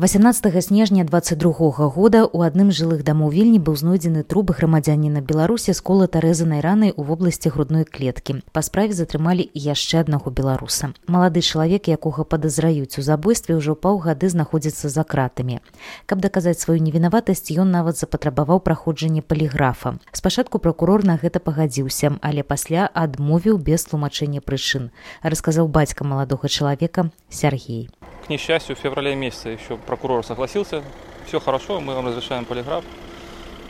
18 снежня 22 года у адным жылых дамоў вільні быў знойдзены труп грамадзяніна беларусі з колата рэзанай ранай у вобласці грудной клеткі. Па справе затрымалі яшчэ аднаго беларуса. Малады чалавек якога падазраюць у забойстве ўжо паўгады знаходзіцца за кратамі. Каб даказаць сваю невінаватасць ён нават запатрабаваў праходжанне паліграфа. Спачатку прокурор на гэта пагадзіўся але пасля адмовіў без тлумачэння прычын расказаў бацька маладога чалавека Сергей несчастью, в феврале месяце еще прокурор согласился. Все хорошо, мы вам разрешаем полиграф.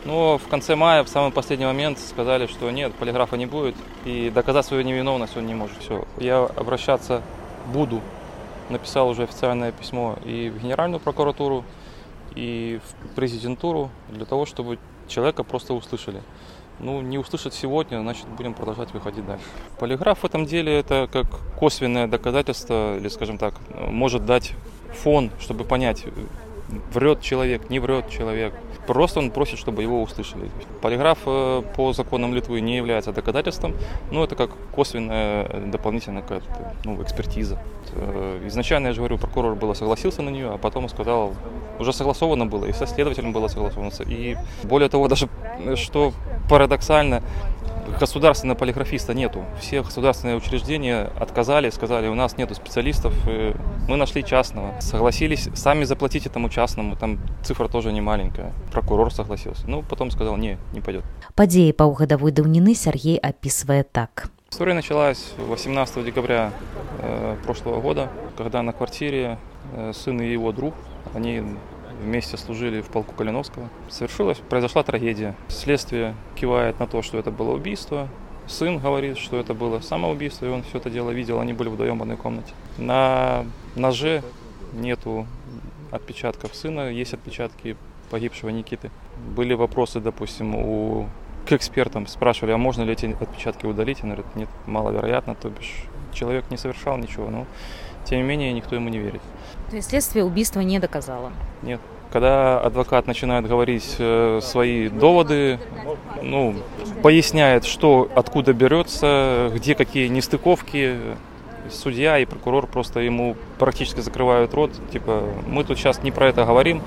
Но в конце мая, в самый последний момент, сказали, что нет, полиграфа не будет. И доказать свою невиновность он не может. Все, я обращаться буду. Написал уже официальное письмо и в Генеральную прокуратуру, и в президентуру, для того, чтобы человека просто услышали. Ну, не услышать сегодня, значит, будем продолжать выходить дальше. Полиграф в этом деле это как косвенное доказательство, или, скажем так, может дать фон, чтобы понять, врет человек, не врет человек. Просто он просит, чтобы его услышали. Полиграф э, по законам Литвы не является доказательством, но это как косвенная дополнительная какая-то ну, экспертиза. Э, изначально, я же говорю, прокурор было согласился на нее, а потом сказал, уже согласовано было, и со следователем было согласовано. И более того, даже что парадоксально, государственного полиграфиста нету. Все государственные учреждения отказали, сказали, у нас нету специалистов, мы нашли частного. Согласились сами заплатить этому частному, там цифра тоже не маленькая. Прокурор согласился. Ну, потом сказал, не, не пойдет. Падеи паўгадавой даўніны Сергей описывает так. История началась 18 декабря э, прошлого года, когда на квартире э, сын и его друг, они вместе служили в полку Калиновского. Совершилась, произошла трагедия. Следствие кивает на то, что это было убийство. Сын говорит, что это было самоубийство, и он все это дело видел, они были вдвоем в одной комнате. На ноже нету отпечатков сына, есть отпечатки погибшего Никиты. Были вопросы, допустим, у к экспертам спрашивали, а можно ли эти отпечатки удалить? Он говорит, нет, маловероятно, то бишь человек не совершал ничего, но тем не менее никто ему не верит. То есть следствие убийства не доказало? Нет. Когда адвокат начинает говорить э, свои доводы, ну, поясняет, что откуда берется, где какие нестыковки, судья и прокурор просто ему практически закрывают рот. Типа, мы тут сейчас не про это говорим,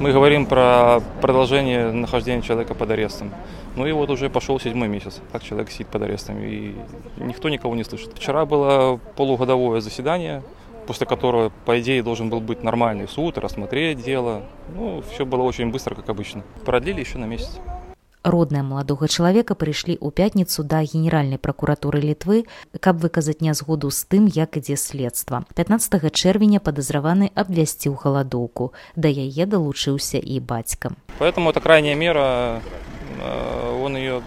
мы говорим про продолжение нахождения человека под арестом. Ну и вот уже пошел седьмой месяц, так человек сидит под арестом, и никто никого не слышит. Вчера было полугодовое заседание, после которого, по идее, должен был быть нормальный суд, рассмотреть дело. Ну, все было очень быстро, как обычно. Продлили еще на месяц Родныя маладога чалавека прыйшлі ў пятніцу да генеральнай пракуратуры літвы, каб выказаць нязгоду з тым, як ідзе следства. 15 чэрвеня падазраваны абвясціў галадоўку. Да яе далучыўся і бацькам. Поэтому это крайняя мера. Э, он ее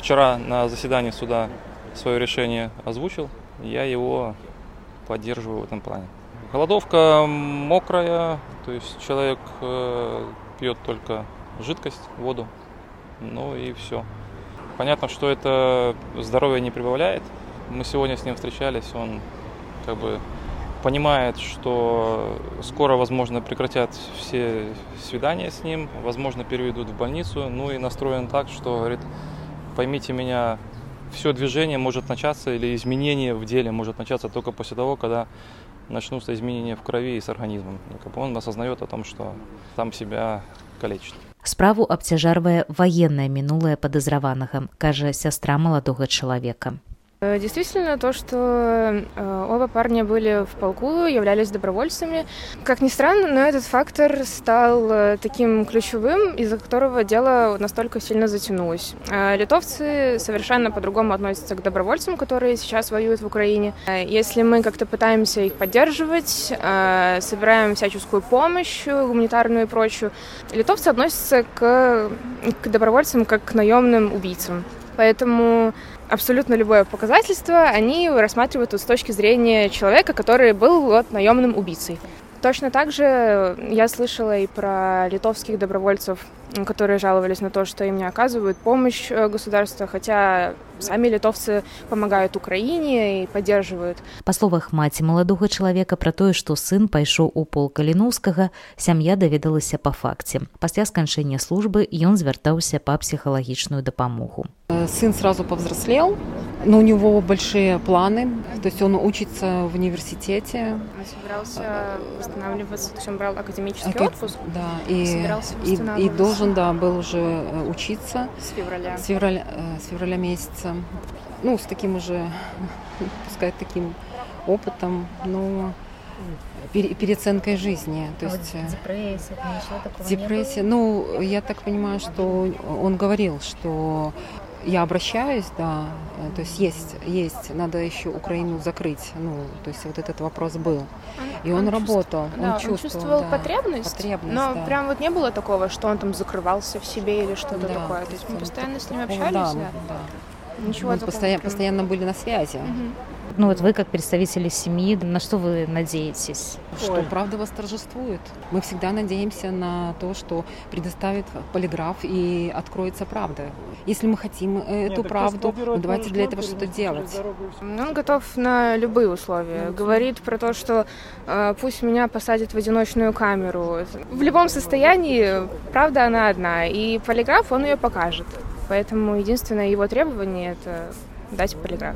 вчера на заседании суда свое решение озвучил. Я его поддерживаю в этом плане. Голодовка мокрая, то есть человек э, пьет только жидкость, воду, ну и все. Понятно, что это здоровье не прибавляет. Мы сегодня с ним встречались, он как бы понимает, что скоро, возможно, прекратят все свидания с ним, возможно, переведут в больницу, ну и настроен так, что говорит, поймите меня, все движение может начаться или изменение в деле может начаться только после того, когда начнутся изменения в крови и с организмом. Он осознает о том, что там себя калечит. Справу абцяжарвае ваеннае мінулае падазраванага, кажа сястра маладога чалавека. Э, действительно, то, что э, оба парня были в полку, являлись добровольцами. Как ни странно, но этот фактор стал э, таким ключевым, из-за которого дело настолько сильно затянулось. Литовцы совершенно по-другому относятся к добровольцам, которые сейчас воюют в Украине. Если мы как-то пытаемся их поддерживать, собираем всяческую помощь, гуманитарную и прочую, литовцы относятся к, к добровольцам как к наемным убийцам. Поэтому абсолютно любое показательство они рассматривают с точки зрения человека, который был вот наемным убийцей. Точно так же я слышала и про литовских добровольцев которые жаловались на то, что им не оказывают помощь э, государства, хотя самі літовцы памагаюць украіне і паддерживаюць па словах маці маладога чалавека пра тое што сын пайшоў у пол каліноўскага сям'я даведалася па факце пасля сканчэння службы ён звяртаўся па псіхалагічную дапамогу сын сразу повзрослел но у него большие планы то есть он учится в университете он собирался восстанавливаться то есть он брал академический отпуск да и, и, и должен да был уже учиться. С февраля. С февраля с февраля месяца. Ну, с таким уже, пускай таким опытом, но переоценкой жизни. То есть, вот депрессия, ничего такого Депрессия, ну, я так понимаю, что он говорил, что я обращаюсь, да, то есть есть, есть, надо еще Украину закрыть, ну, то есть вот этот вопрос был. И он, он работал, чувств... да, он чувствовал, он чувствовал да, потребность, потребность, но да. прям вот не было такого, что он там закрывался в себе или что-то да, такое. То есть мы постоянно с ним общались, да. да. Ничего мы постоянно, постоянно были на связи. Угу. Ну вот вы как представители семьи, на что вы надеетесь? Что Ой. правда восторжествует. Мы всегда надеемся на то, что предоставит полиграф и откроется правда. Если мы хотим эту Нет, правду, ну, давайте для этого что-то делать. Он готов на любые условия. Ну, Говорит про то, что э, пусть меня посадят в одиночную камеру. В любом состоянии правда она одна, и полиграф он ее покажет. Поэтому единственное его требование это дать полиграф.